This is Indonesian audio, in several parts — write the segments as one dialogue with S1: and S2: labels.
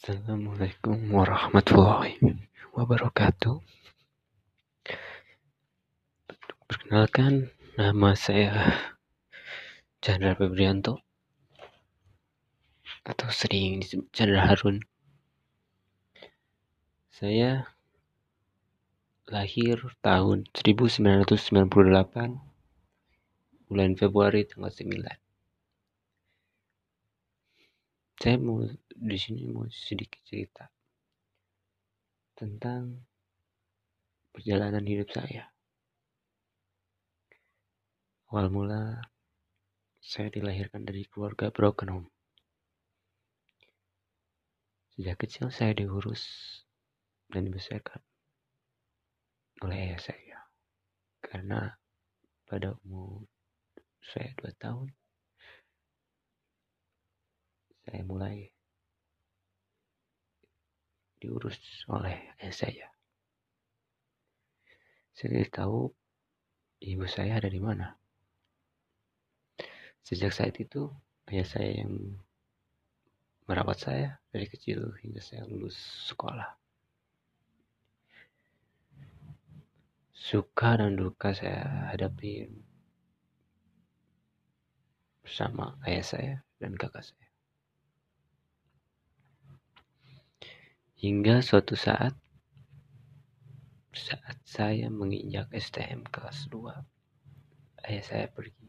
S1: Assalamualaikum warahmatullahi wabarakatuh. Perkenalkan, nama saya Chandra Febrianto atau sering disebut Chandra Harun. Saya lahir tahun 1998 bulan Februari tanggal 9. Saya mau di sini mau sedikit cerita tentang perjalanan hidup saya. Awal mula saya dilahirkan dari keluarga broken home. Sejak kecil saya diurus dan dibesarkan oleh ayah saya. Karena pada umur saya dua tahun saya mulai diurus oleh ayah saya. Saya tahu ibu saya ada di mana. Sejak saat itu, ayah saya yang merawat saya dari kecil hingga saya lulus sekolah. Suka dan duka saya hadapi bersama ayah saya dan kakak saya. Hingga suatu saat, saat saya menginjak STM kelas 2, ayah saya pergi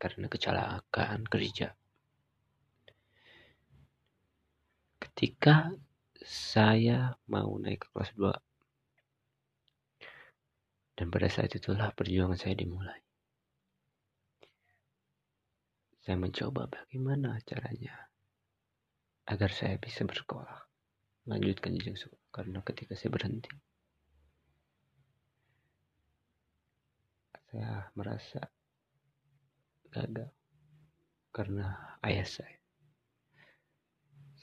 S1: karena kecelakaan kerja. Ketika saya mau naik ke kelas 2, dan pada saat itulah perjuangan saya dimulai. Saya mencoba bagaimana caranya agar saya bisa bersekolah lanjutkan sekolah karena ketika saya berhenti. Saya merasa gagal karena ayah saya.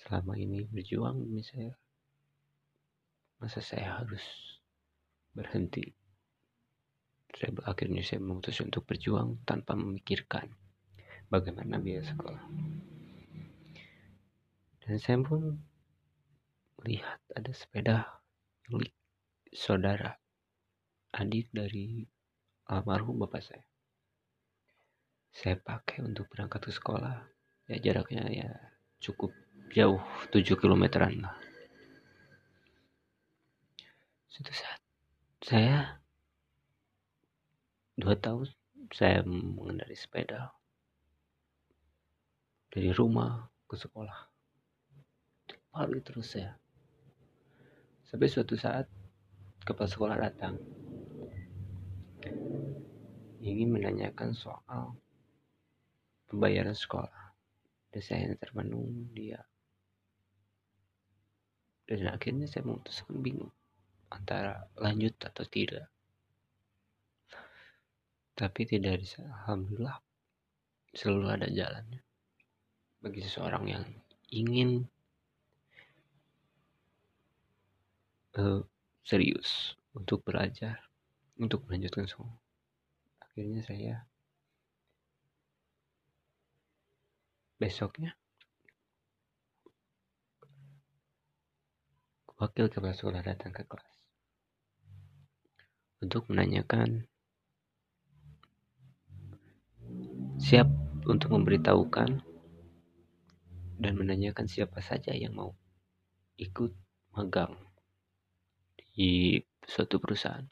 S1: Selama ini berjuang demi saya masa saya harus berhenti? Saya akhirnya saya memutuskan untuk berjuang tanpa memikirkan bagaimana biaya sekolah. Dan saya pun melihat ada sepeda milik saudara adik dari almarhum bapak saya. Saya pakai untuk berangkat ke sekolah. Ya jaraknya ya cukup jauh 7 kilometeran lah. Suatu saat saya dua tahun saya mengendarai sepeda dari rumah ke sekolah. Paling terus saya Sampai suatu saat kepala sekolah datang ingin menanyakan soal pembayaran sekolah. Dan saya termenung dia. Dan akhirnya saya memutuskan bingung antara lanjut atau tidak. Tapi tidak bisa, alhamdulillah selalu ada jalannya. Bagi seseorang yang ingin uh, serius untuk belajar, untuk melanjutkan semua. Akhirnya saya besoknya wakil kepala sekolah datang ke kelas untuk menanyakan siap untuk memberitahukan dan menanyakan siapa saja yang mau ikut magang di suatu perusahaan.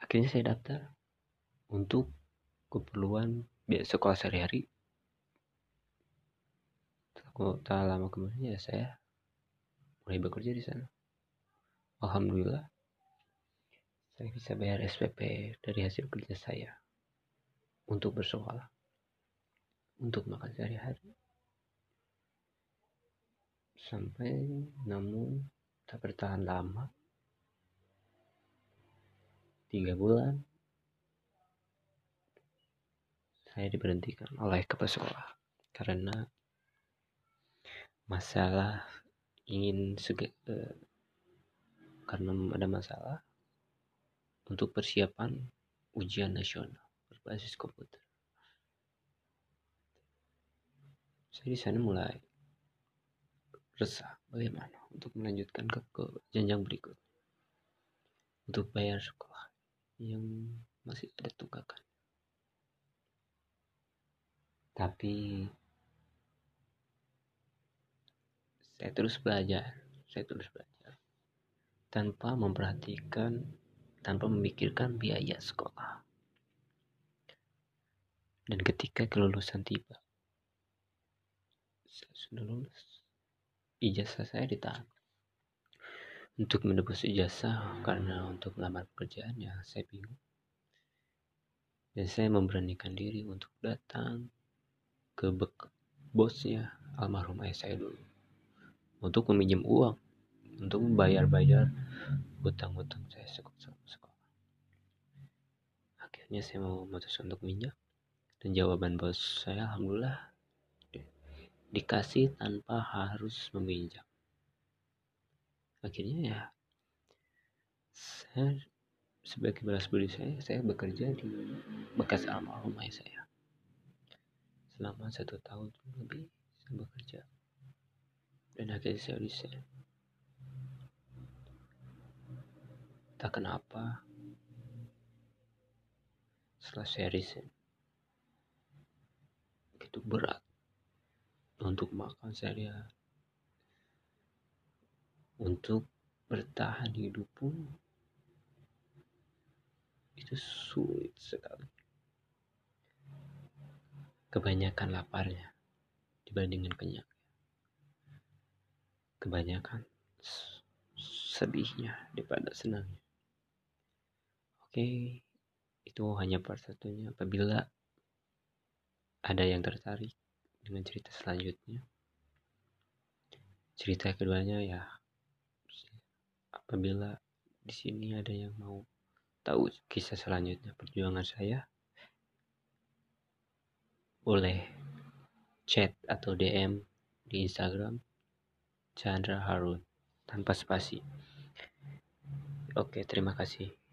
S1: Akhirnya saya daftar untuk keperluan biaya sekolah sehari-hari. Tak lama kemudian ya saya mulai bekerja di sana. Alhamdulillah saya bisa bayar SPP dari hasil kerja saya untuk bersekolah, untuk makan sehari-hari. Sampai namun tak bertahan lama. Tiga bulan. Saya diberhentikan oleh kepala sekolah karena masalah ingin sege, eh, karena ada masalah untuk persiapan ujian nasional berbasis komputer. Saya di sana mulai resah bagaimana untuk melanjutkan ke, ke jenjang berikut. Untuk bayar sekolah yang masih ada tunggakan. Tapi saya terus belajar saya terus belajar tanpa memperhatikan tanpa memikirkan biaya sekolah. Dan ketika kelulusan tiba saya sudah lulus ijazah saya ditahan. Untuk menebus ijazah karena untuk melamar pekerjaan ya saya bingung. Dan saya memberanikan diri untuk datang ke bosnya almarhum ayah saya dulu. Untuk meminjam uang untuk membayar-bayar hutang-hutang saya sekolah akhirnya saya mau memutuskan untuk minyak dan jawaban bos saya alhamdulillah dikasih tanpa harus meminjam. Akhirnya ya saya sebagai balas budi saya, saya bekerja di bekas almarhum ayah saya. Selama satu tahun lebih saya bekerja dan akhirnya saya resign. Tak kenapa setelah saya resign begitu berat untuk makan seharian untuk bertahan hidup pun itu sulit sekali. Kebanyakan laparnya dibandingkan kenyang. Kebanyakan sedihnya daripada senangnya. Oke itu hanya part apabila ada yang tertarik dengan cerita selanjutnya cerita keduanya ya apabila di sini ada yang mau tahu kisah selanjutnya perjuangan saya boleh chat atau DM di Instagram Chandra Harun tanpa spasi. Oke, terima kasih.